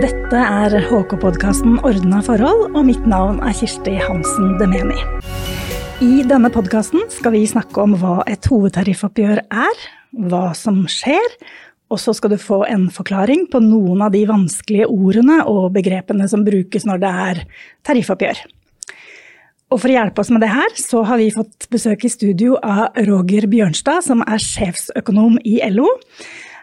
Dette er HK-podkasten Ordna forhold, og mitt navn er Kirsti Hansen Demeni. I denne podkasten skal vi snakke om hva et hovedtariffoppgjør er, hva som skjer, og så skal du få en forklaring på noen av de vanskelige ordene og begrepene som brukes når det er tariffoppgjør. Og for å hjelpe oss med det her, så har vi fått besøk i studio av Roger Bjørnstad, som er sjefsøkonom i LO.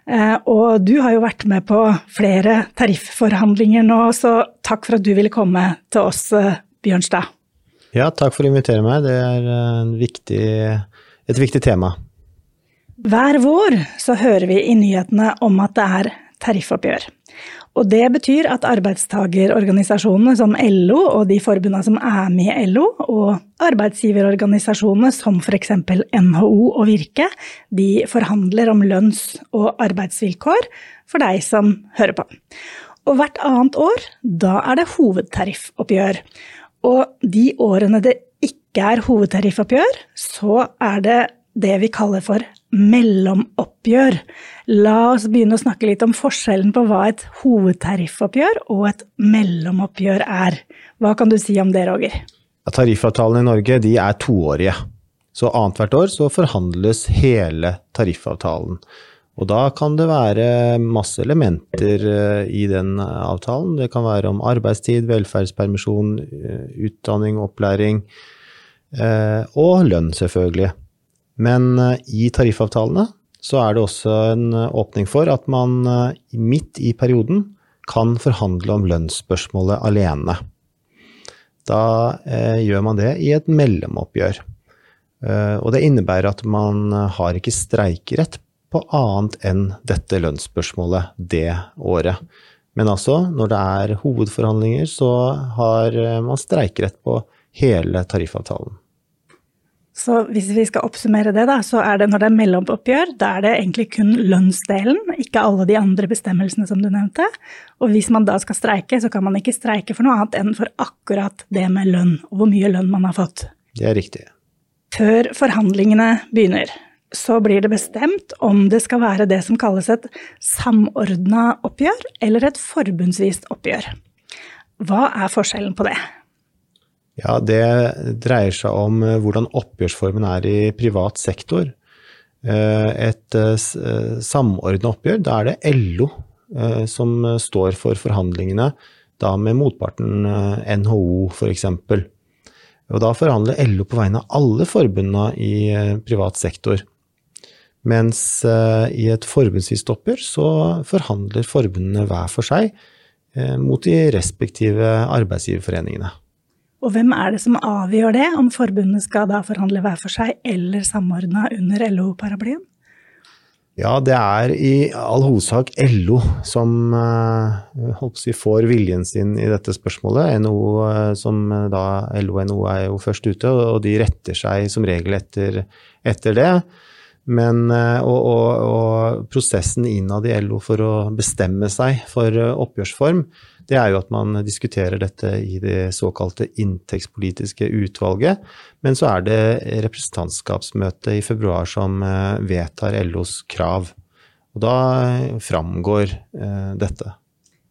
Eh, og du har jo vært med på flere tarifforhandlinger nå, så takk for at du ville komme til oss, eh, Bjørnstad. Ja, takk for å invitere meg. Det er eh, viktig, et viktig tema. Hver vår så hører vi i nyhetene om at det er tariffoppgjør. Og det betyr at arbeidstagerorganisasjonene som LO og de forbundene som er med i LO, og arbeidsgiverorganisasjonene som f.eks. NHO og Virke, de forhandler om lønns- og arbeidsvilkår for deg som hører på. Og hvert annet år, da er det hovedtariffoppgjør. Og de årene det ikke er hovedtariffoppgjør, så er det det vi kaller for mellomoppgjør. La oss begynne å snakke litt om forskjellen på hva et hovedtariffoppgjør og et mellomoppgjør er. Hva kan du si om det, Roger? Tariffavtalene i Norge er toårige. Så annethvert år så forhandles hele tariffavtalen. Og da kan det være masse elementer eh, i den avtalen. Det kan være om arbeidstid, velferdspermisjon, eh, utdanning, opplæring eh, og lønn, selvfølgelig. Men eh, i tariffavtalene så er det også en eh, åpning for at man eh, midt i perioden kan forhandle om lønnsspørsmålet alene. Da eh, gjør man det i et mellomoppgjør. Eh, og det innebærer at man har ikke streikerett på annet enn dette lønnsspørsmålet det året. Men altså, når det er hovedforhandlinger, så har man streikerett på hele tariffavtalen. Så hvis vi skal oppsummere det, da, så er det når det er mellomoppgjør, da er det egentlig kun lønnsdelen, ikke alle de andre bestemmelsene som du nevnte. Og hvis man da skal streike, så kan man ikke streike for noe annet enn for akkurat det med lønn, og hvor mye lønn man har fått. Det er riktig. Før forhandlingene begynner, så blir det bestemt om det skal være det som kalles et samordna oppgjør, eller et forbundsvist oppgjør. Hva er forskjellen på det? Ja, det dreier seg om eh, hvordan oppgjørsformen er i privat sektor. Eh, et eh, samordna oppgjør, da er det LO som står for forhandlingene, da med motparten NHO f.eks. Og da forhandler LO på vegne av alle forbundene i privat sektor. Mens i et forbundsvist oppgjør så forhandler forbundene hver for seg mot de respektive arbeidsgiverforeningene. Og hvem er det som avgjør det, om forbundet skal da forhandle hver for seg eller samordna under LO-paraplyen? Ja, det er i all hovedsak LO som uh, si, får viljen sin i dette spørsmålet. NO, eh, som eh, da, LO og NHO er jo først ute, og de retter seg som regel etter, etter det. Men, og, og, og, prosessen innad i LO for å bestemme seg for oppgjørsform, det er jo at man diskuterer dette i det såkalte inntektspolitiske utvalget. Men så er det representantskapsmøtet i februar som eh, vedtar LOs krav. Og da framgår eh, dette.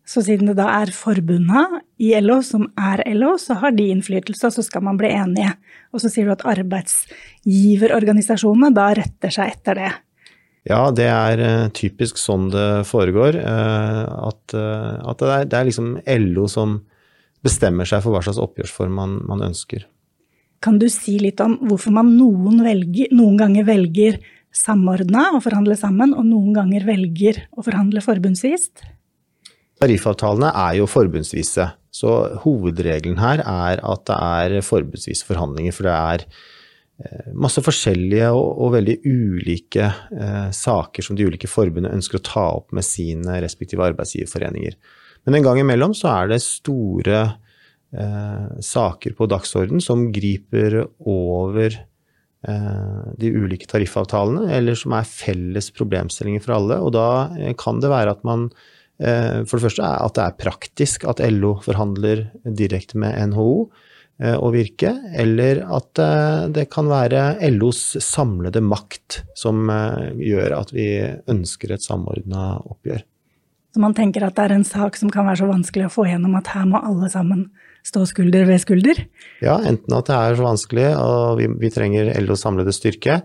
Så siden det da er forbundene i LO som er LO, så har de innflytelse, og så skal man bli enige. Og så sier du at arbeidsgiverorganisasjonene da retter seg etter det. Ja, det er uh, typisk sånn det foregår. Uh, at, uh, at det, er, det, er, liksom LO som bestemmer seg for hva slags oppgjørsform man, man ønsker. Kan du si litt om hvorfor man noen, velger, noen ganger velger samordna og forhandle sammen, og noen ganger velger å forhandle forbundsvis? Tariffavtalene er jo forbundsvise, så hovedregelen her er at det er forbundsvise forhandlinger. For det er Eh, masse forskjellige og, og veldig ulike eh, saker som de ulike forbundene ønsker å ta opp med sine respektive arbeidsgiverforeninger. Men en gang imellom så er det store eh, saker på dagsorden som griper over eh, de ulike tariffavtalene, eller som er felles problemstillinger for alle. Og da eh, kan det være at man eh, for det første at det er praktisk at LO forhandler direkte med NHO. Eh, å virke, eller at eh, det kan være LOs samlede makt som eh, gjør at vi ønsker et samordna oppgjør. Så man tenker at det er en sak som kan være så vanskelig å få gjennom at her må alle sammen stå skulder ved skulder? Ja, enten at det er så vanskelig og vi, vi trenger LOs samlede styrke,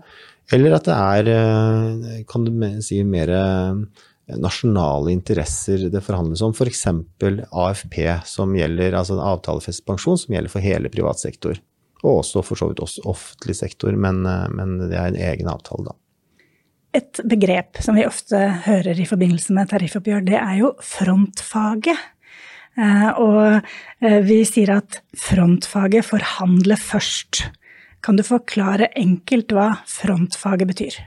eller at det er, kan du si, mer nasjonale interesser det forhandles om, f.eks. For AFP, som gjelder, altså en avtalefestet pensjon som gjelder for hele privat sektor. Og også for så vidt også offentlig sektor, men, eh, men det er en egen avtale, da. Et begrep som vi ofte hører i forbindelse med tariffoppgjør, det er jo frontfaget. Eh, og eh, vi sier at frontfaget forhandler først. Kan du forklare enkelt hva frontfaget betyr?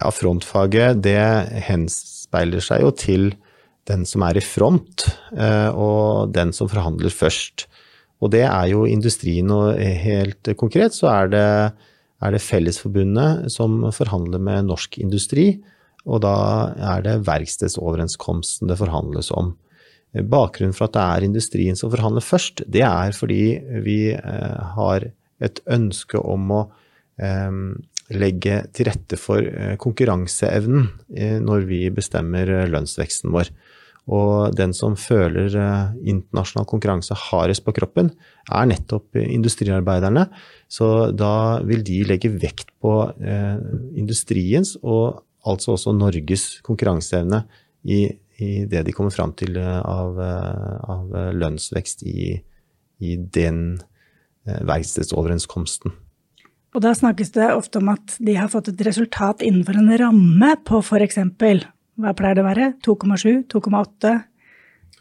Ja, frontfaget det henspeiler seg jo til den som er i front, eh, og den som forhandler først. Og det er jo industrien, og helt konkret så er det er det Fellesforbundet som forhandler med norsk industri, og da er det verkstedsoverenskomsten det forhandles om. Bakgrunnen for at det er industrien som forhandler først, det er fordi vi eh, har et ønske om å eh, legge til rette for eh, konkurranseevnen når vi bestemmer lønnsveksten vår. Og den som føler eh, internasjonal konkurranse hardest på kroppen, er nettopp industriarbeiderne. Så da vil de legge vekt på eh, industriens, og altså også Norges konkurranseevne i, i det de kommer fram til eh, av, av lønnsvekst i, i den verkstedsoverenskomsten. Og da snakkes det ofte om at de har fått et resultat innenfor en ramme på f.eks. Hva pleier det å være? 2,7? 2,8?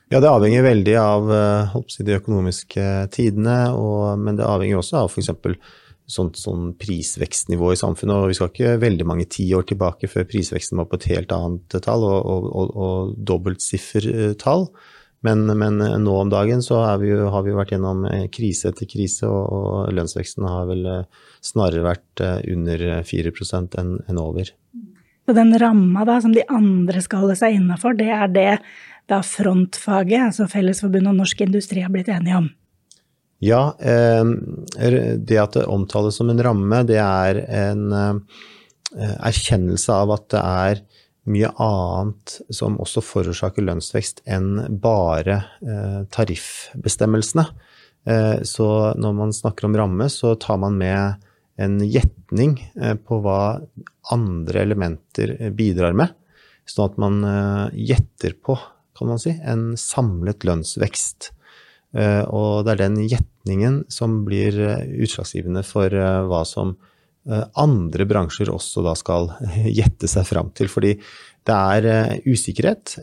Ja, det avhenger veldig av eh, si, de økonomiske tidene, og, men det avhenger også av f.eks. Sånn, sånn prisvekstnivå i samfunnet. Og vi skal ikke veldig mange tiår tilbake før prisveksten var på et helt annet tall, og, og, og, og dobbeltsiffertall. Men, men, nå om dagen så vi, har vi vært gjennom eh, krise etter krise, og, lønnsveksten har vel eh, snarere vært under 4 enn en over. Så den ramma da, som de andre skal holde seg innafor, det er det da frontfaget, altså Fellesforbundet og Norsk Industri, har blitt enige om? Ja, eh, det at det omtales som en ramme, det er en eh, erkjennelse av at det er mye annet som også forårsaker lønnsvekst enn bare eh, tariffbestemmelsene. Så når man snakker om ramme, så tar man med en gjetning på hva andre elementer eh, bidrar med. Sånn at man eh, gjetter på, kan man si, en samlet lønnsvekst. Eh, og det er den gjetningen som blir utslagsgivende for hva som andre bransjer også da skal gjette seg fram til. Fordi det er usikkerhet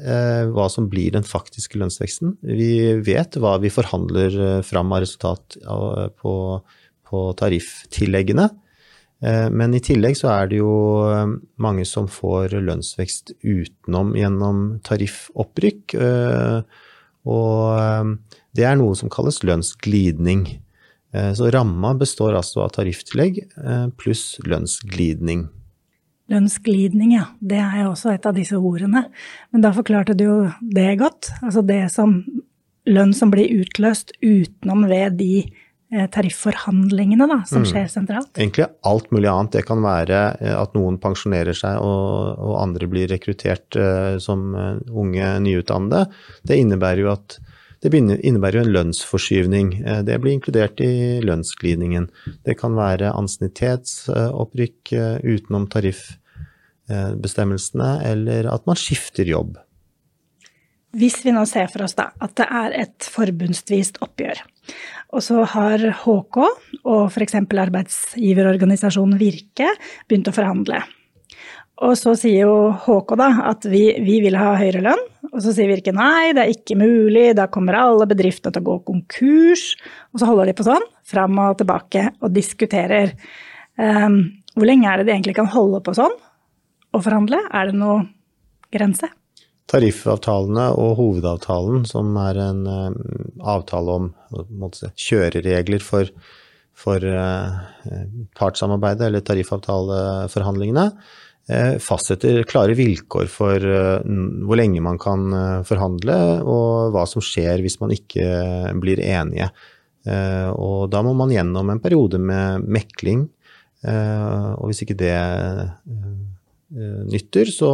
hva som blir den faktiske lønnsveksten. Vi vet hva vi forhandler fram av resultat på, på tariftilleggene. Eh, men i tillegg så er det jo eh, mange som får lønnsvekst utenom gjennom tariffopprykk. Eh, og det er noe som kalles lønnsglidning. Så ramma består altså av tarifftillegg pluss lønnsglidning. Lønnsglidning, ja. Det er jo også et av disse ordene. Men da forklarte du jo det godt. Altså det som lønn som blir utløst utenom ved de Eh, tarifforhandlingene da, som mm. skjer sentralt? Egentlig alt mulig annet. Det kan være eh, at noen pensjonerer seg og, og andre blir rekruttert uh, som unge nyutdannede. Det innebærer jo at det innebærer jo en lønnsforskyvning. Det blir inkludert i lønnsglidningen. Det kan være ansiennitetsopprykk utenom tariffbestemmelsene, eller at man skifter jobb. Hvis vi nå ser for oss da at det er et forbundsvist oppgjør, og så har HK og f.eks. arbeidsgiverorganisasjonen Virke begynt å forhandle. Og så sier jo HK da at vi, vi, vil ha høyere lønn, og så sier Virke nei, det er ikke mulig, da kommer alle bedriftene til å gå konkurs. Og så holder de på sånn, fram og tilbake, og diskuterer. Um, hvor lenge er det de egentlig kan holde på sånn og forhandle? Er det noe grense? Tariffavtalene og hovedavtalen, som er en uh, avtale om si, kjøreregler for, for uh, partssamarbeidet eller tariffavtaleforhandlingene, fastsetter klare vilkår for hvor lenge man kan forhandle, og hva som skjer hvis man ikke blir enige. Og da må man gjennom en periode med mekling, og hvis ikke det nytter, så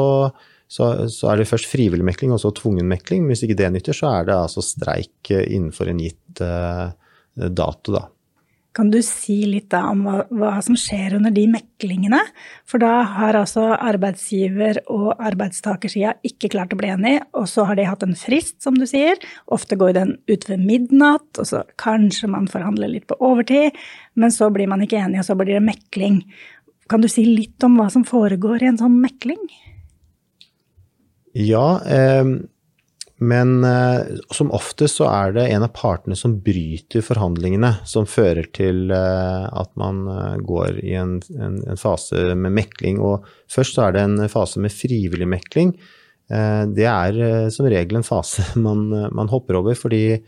er det først frivillig mekling og så tvungen mekling. Hvis ikke det nytter, så er det altså streik innenfor en gitt dato, da. Kan du si litt da om hva, hva, som skjer under de meklingene? For da har altså arbeidsgiver og arbeidstakersida ikke klart å bli enige, og så har de hatt en frist, som du sier. Ofte går den ut ved midnatt, og så kanskje man forhandler litt på overtid, men så blir man ikke enig, og så blir det mekling. Kan du si litt om hva som foregår i en sånn mekling? Ja, eh, men eh, som oftest så er det en av partene som bryter forhandlingene, som fører til eh, at man eh, går i en, en, en, fase med mekling. Og først så er det en fase med frivillig mekling. Eh, det er eh, som regel en fase man, man, hopper over, fordi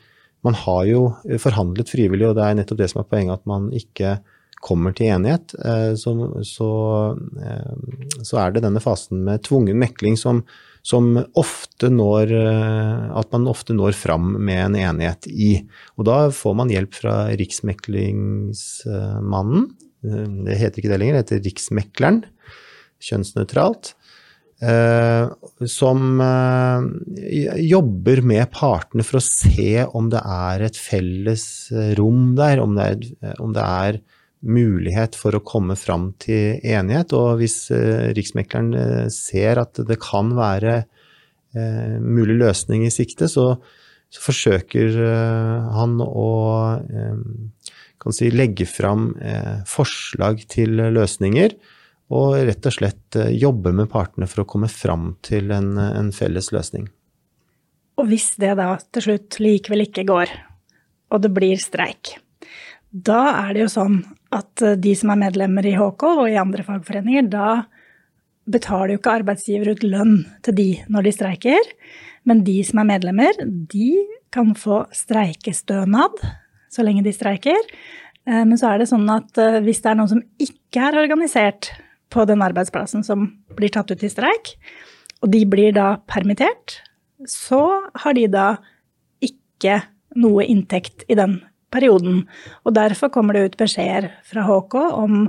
man har jo forhandlet frivillig, og det er nettopp det som er poenget, at man ikke kommer til enighet. Så, så, så er det denne fasen med tvungen mekling som som ofte når eh, At man ofte når fram med en enighet i. Og da får man hjelp fra Riksmeklingsmannen. Eh, det heter ikke det lenger, det heter Riksmekleren. Kjønnsnøytralt. Eh, som jobber med partene for å se om det er et felles rom der, om det er, om det er mulighet for å komme fram til enighet. Og hvis eh, Riksmekleren eh, ser at det kan være eh, mulig løsning i sikte, så, så forsøker han å si, legge fram forslag til løsninger. Og rett og slett jobbe med partene for å komme fram til en, en felles løsning. Og hvis det da til slutt likevel ikke går, og det blir streik, da er det jo sånn at eh, de som er medlemmer i HK og i andre fagforeninger, da betaler jo ikke arbeidsgiver ut lønn til de når de streiker. Men de som er medlemmer, de kan få streikestønad så lenge de streiker. Eh, men så er det sånn at eh, hvis det er noen som ikke er organisert på den arbeidsplassen som blir tatt ut i streik, og de blir da permittert, så har de da ikke noe inntekt i den perioden. Og derfor kommer det ut beskjeder fra HK om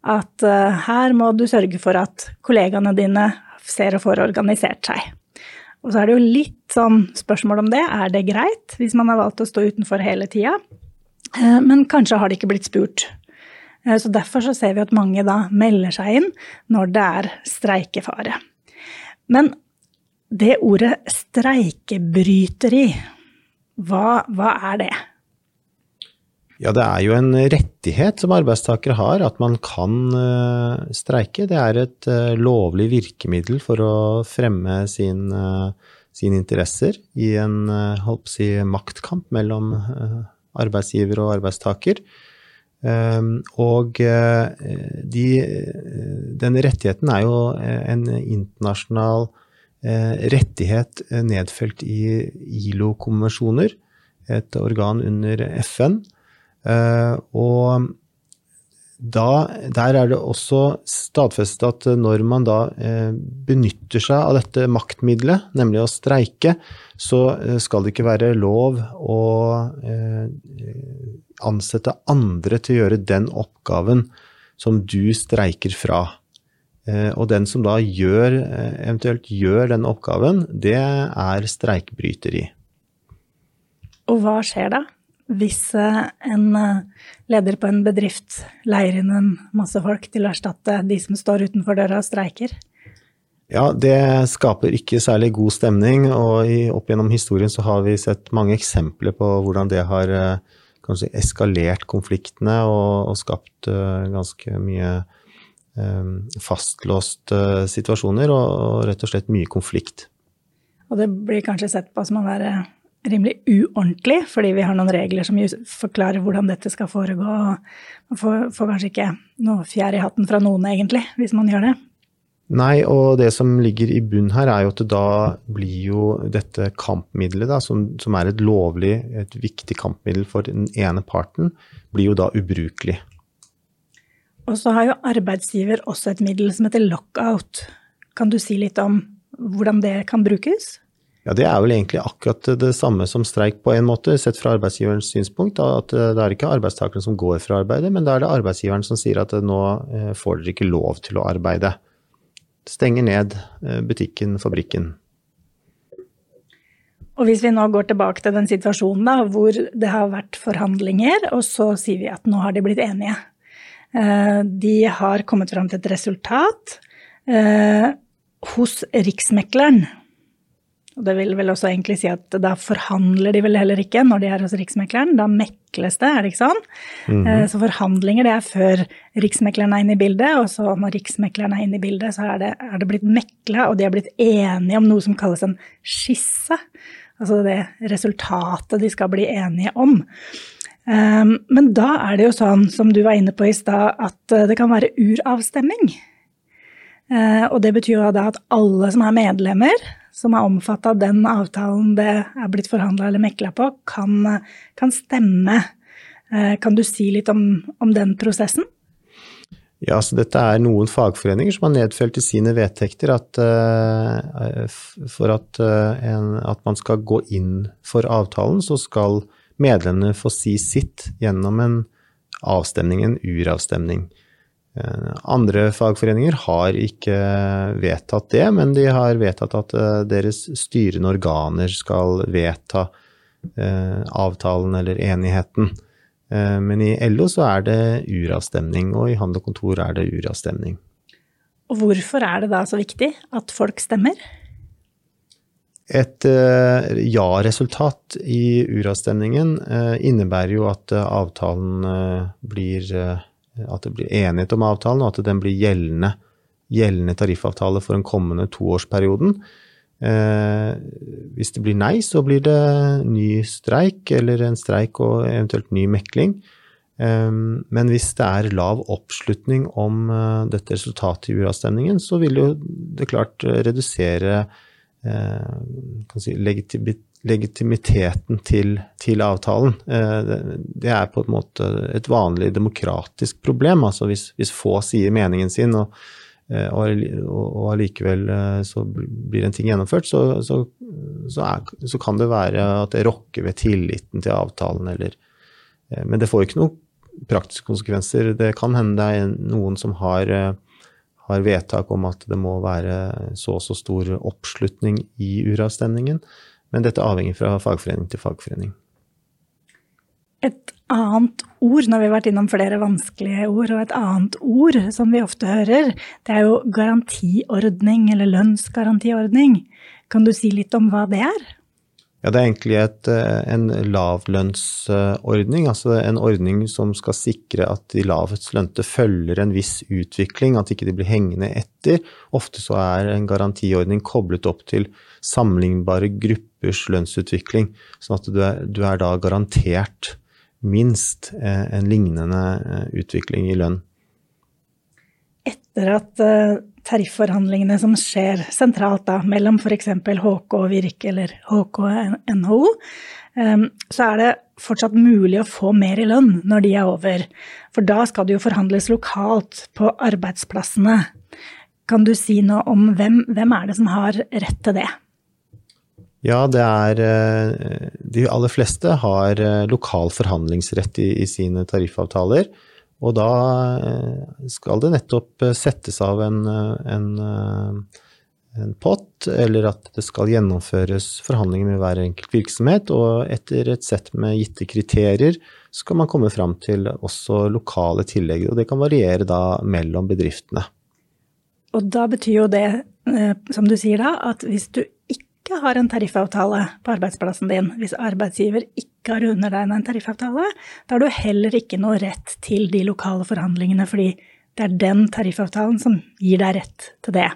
at uh, her må du sørge for at kollegaene dine ser og får organisert seg. Og så er det jo litt sånn spørsmål om det. Er det greit hvis man har valgt å stå utenfor hele tida? Uh, men kanskje har det ikke blitt spurt. Uh, så derfor så ser vi at mange da melder seg inn når det er streikefare. Men det ordet streikebryteri, hva, hva er det? Ja, det er jo en rettighet som arbeidstakere har, at man kan uh, streike. Det er et uh, lovlig virkemiddel for å fremme sin, uh, sine interesser i en si, maktkamp mellom arbeidsgiver og arbeidstaker. Um, og de, den rettigheten er jo en internasjonal rettighet nedfelt i ILO-konvensjoner, et organ under FN. Eh, og da, der er det også stadfestet at når man da eh, benytter seg av dette maktmiddelet, nemlig å streike, så eh, skal det ikke være lov å ansette andre til å gjøre den oppgaven som du streiker fra. Og den som da gjør, eventuelt gjør den oppgaven, det er streikbryteri. Og hva skjer da? Hvis eh, en eh, leder på en bedrift leier inn en masse folk til å erstatte de som står utenfor døra og streiker? Ja, det skaper ikke særlig god stemning, og i, opp gjennom historien så har vi sett mange eksempler på hvordan det har eh, kanskje eskalert konfliktene og, og skapt uh, ganske mye um, fastlåste situasjoner og, og, rett og slett mye konflikt. Og det blir kanskje sett på som å være rimelig uordentlig, fordi vi har noen regler som forklarer hvordan dette skal foregå. Man får, får kanskje ikke noe fjær i hatten fra noen, egentlig, hvis man gjør det. Nei, og det som ligger i bunn her, er jo at da blir jo dette kampmiddelet, da, som, som, er et lovlig, et viktig kampmiddel for den ene parten, blir jo da ubrukelig. Og så har jo arbeidsgiver også et middel som heter lockout. Kan du si litt om hvordan det kan brukes? Ja, Det er vel egentlig akkurat det samme som streik på en måte, sett fra arbeidsgiverens synspunkt. At det er ikke arbeidstakerne som går fra arbeidet, men da er det arbeidsgiveren som sier at nå eh, får dere ikke lov til å arbeide. stenger ned butikken, fabrikken. Og hvis vi nå går tilbake til den situasjonen da, hvor det har vært forhandlinger, og så sier vi at nå har de blitt enige. De har kommet fram til et resultat hos Riksmekleren. Og det vil vel også egentlig si at da forhandler de vel heller ikke når de er hos Riksmekleren. Da mekles det, er det ikke sånn? Mm -hmm. Så forhandlinger det er før Riksmekleren er inne i bildet, og så når Riksmekleren er inne i bildet, så er det, er det blitt mekla, og de har blitt enige om noe som kalles en skisse. Altså det resultatet de skal bli enige om. Ehm, men da er det jo sånn, som du var inne på i stad, at eh, det kan være uravstemming. Eh, og det betyr da at alle som er medlemmer, som er omfatta av den avtalen det er blitt forhandla eller mekla på, kan, kan, stemme. Eh, kan du si litt om, om den prosessen? Ja, så dette er noen fagforeninger som har nedfelt i sine vedtekter at uh, for at, en, at, man skal gå inn for avtalen, så skal medlemmene få si sitt gjennom en avstemning, en uravstemning. Eh, andre fagforeninger har ikke vedtatt det, men de har vedtatt at eh, deres styrende organer skal vedta eh, avtalen eller enigheten. Men i LO så er det uravstemning, og i Handel og Kontor er det uravstemning. Og hvorfor er det da så viktig at folk stemmer? Et ja-resultat i uravstemningen innebærer jo at avtalen blir at det blir enighet om avtalen, og at den blir gjeldende, gjeldende tariffavtale for den kommende toårsperioden. Eh, hvis det blir nei, så blir det ny streik, eller en streik og eventuelt ny mekling. Eh, men hvis det er lav oppslutning om eh, dette resultatet i uravstemningen, så vil jo det klart redusere eh, si, legitimiteten til, til avtalen. Eh, det er på en måte et vanlig demokratisk problem. altså Hvis, hvis få sier meningen sin, og, eh, og, allikevel eh, så blir en ting gjennomført, så, så, så, er, så, kan det være at det rokker ved tilliten til avtalen, eller Men det får ikke noen praktiske konsekvenser. Det kan hende det er noen som har, har vedtak om at det må være så og så stor oppslutning i uravstemningen. Men dette avhenger fra fagforening til fagforening. Et annet ord, når vi har vært innom flere vanskelige ord, og et annet ord som vi ofte hører, det er jo garantiordning eller lønnsgarantiordning. Kan du si litt om hva det er? Ja, det er egentlig et, eh, en lavlønnsordning. Altså en ordning som skal sikre at de lavest lønte følger en viss utvikling, at ikke de blir hengende etter. Ofte så er en garantiordning koblet opp til sammenlignbare gruppers lønnsutvikling, sånn at du er, du er da garantert minst eh, en lignende eh, utvikling i lønn. Etter at tarifforhandlingene som skjer sentralt da, mellom f.eks. HK og Virke eller HK og NHO, ehm, så er det fortsatt mulig å få mer i lønn når de er over. For da skal det jo forhandles lokalt på arbeidsplassene. Kan du si noe om hvem, hvem er det som har rett til det? Ja, det er eh, De aller fleste har eh, lokal forhandlingsrett i, i sine tariffavtaler. Og da eh, skal det nettopp eh, settes av en, eh, en, en, pott, eller at det skal gjennomføres forhandlinger med hver enkelt virksomhet, og etter et sett med gitte kriterier kan man komme fram til også lokale tillegg, og det kan variere da mellom bedriftene. Og da betyr jo det, som du sier da, at hvis du ikke har en tariffavtale på arbeidsplassen din, hvis arbeidsgiver ikke har undertegna en tariffavtale, da har du heller ikke noe rett til de lokale forhandlingene, fordi det er den tariffavtalen som gir deg rett til det.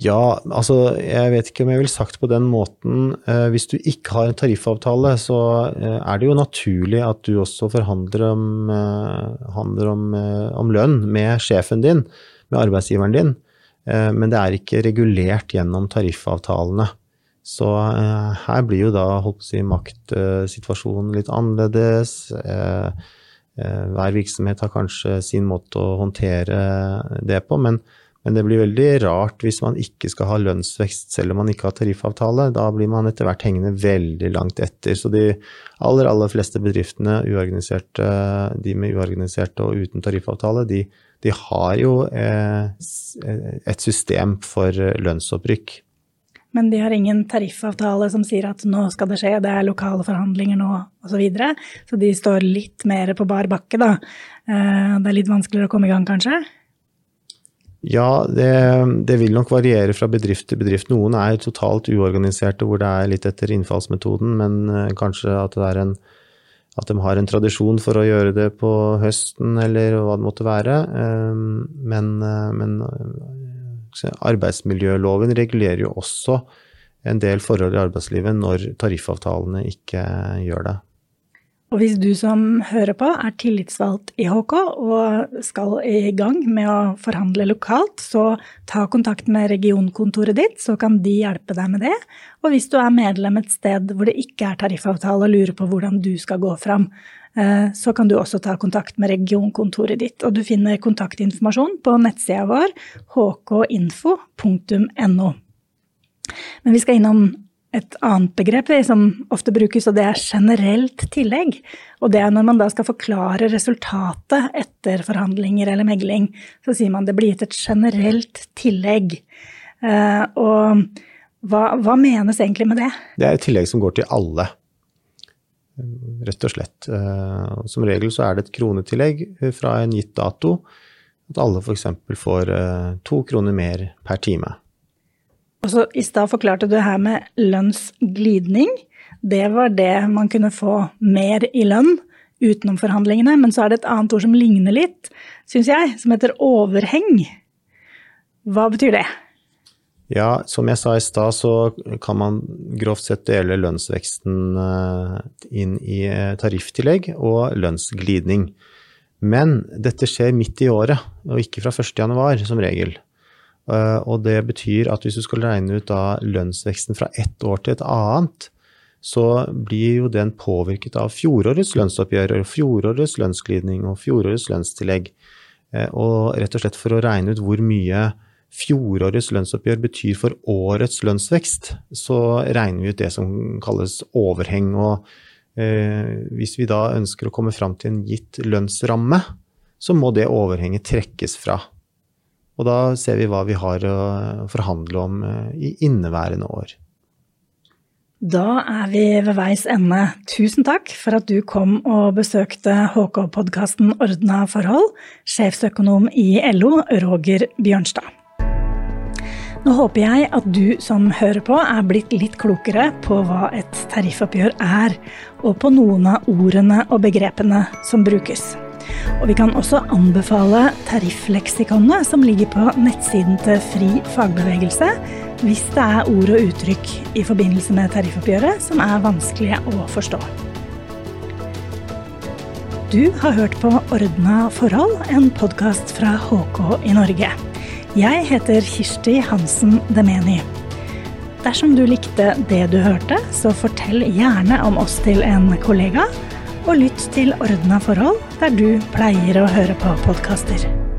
Ja, altså jeg vet ikke om jeg ville sagt på den måten. Eh, hvis du ikke har en tariffavtale, så eh, er det jo naturlig at du også forhandler om, eh, om, om lønn med sjefen din, med arbeidsgiveren din. Eh, men det er ikke regulert gjennom tariffavtalene. Så eh, her blir jo da holdt si, maktsituasjonen litt annerledes. Eh, hver virksomhet har kanskje sin måte å håndtere det på, men, Men det blir veldig rart hvis man ikke skal ha lønnsvekst selv om man ikke har tariffavtale. Da blir man etter hvert hengende veldig langt etter. Så de aller, aller fleste bedriftene, de med uorganiserte og uten tariffavtale, de, de har jo eh, et system for lønnsopprykk. Men de har ingen tariffavtale som sier at nå skal det skje, det er lokale forhandlinger nå osv. Så, videre. så de står litt mer på bar bakke, da. Eh, det er litt vanskeligere å komme i gang, kanskje? Ja, det, det, vil nok variere fra bedrift til bedrift. Noen er totalt uorganiserte hvor det er litt etter innfallsmetoden, men eh, kanskje at, en, at, de har en tradisjon for å gjøre det på høsten eller hva det måtte være. Eh, men, eh, men arbeidsmiljøloven regulerer jo også en del forhold i arbeidslivet når tariffavtalene ikke gjør det. Og hvis du som hører på er tillitsvalgt i HK og skal i gang med å forhandle lokalt, så ta kontakt med regionkontoret ditt, så kan de hjelpe deg med det. Og hvis du er medlem et sted hvor det ikke er tariffavtale og lurer på hvordan du skal gå fram, eh, så kan du også ta kontakt med regionkontoret ditt. Og du finner kontaktinformasjon på nettsida vår hkinfo.no. Men vi skal innom et annet begrep som ofte brukes, og det er generelt tillegg. Og det er når man da skal forklare resultatet etter forhandlinger eller megling, så sier man det blir gitt et generelt tillegg. Eh, og hva, hva menes egentlig med det? Det er et tillegg som går til alle, rett og slett. Eh, som regel så er det et kronetillegg fra en gitt dato. At alle f.eks. får eh, to kroner mer per time. Og så I stad forklarte du her med lønnsglidning. Det var det man kunne få mer i lønn utenom forhandlingene. Men så er det et annet ord som ligner litt, syns jeg, som heter overheng. Hva betyr det? Ja, som jeg sa i stad, så kan man grovt sett dele lønnsveksten eh, inn i tariftillegg og lønnsglidning. Men dette skjer midt i året, og ikke fra 1.1 som regel. Eh, og det betyr at hvis du skal regne ut lønnsveksten fra ett år til et annet, så blir jo den påvirket av fjorårets lønnsoppgjør fjorårets lønnsglidning og fjorårets lønnstillegg. Eh, og rett og slett for å regne ut hvor mye fjorårets lønnsoppgjør betyr for årets lønnsvekst, så regner vi ut det som kalles overheng. Og eh, hvis vi da ønsker å komme fram til en gitt lønnsramme, så må det overhenget trekkes fra. Og da ser vi hva vi har å forhandle om eh, i inneværende år. Da er vi ved veis ende. Tusen takk for at du kom og besøkte HK-podkasten Ordna forhold, sjefsøkonom i LO, Roger Bjørnstad. Nå håper jeg at du som hører på, er blitt litt klokere på hva et tariffoppgjør er, og på noen av ordene og begrepene som brukes. Og vi kan også anbefale tariffleksikonet som ligger på nettsiden til Fri fagbevegelse, hvis det er ord og uttrykk i forbindelse med tariffoppgjøret som er vanskelige å forstå. Du har hørt på Ordna forhold, en podkast fra HK i Norge. Jeg heter Kirsti Hansen Demeni. Dersom du likte det du hørte, så fortell gjerne om oss til en kollega og lytt til Ordna forhold der du pleier å høre på podkaster.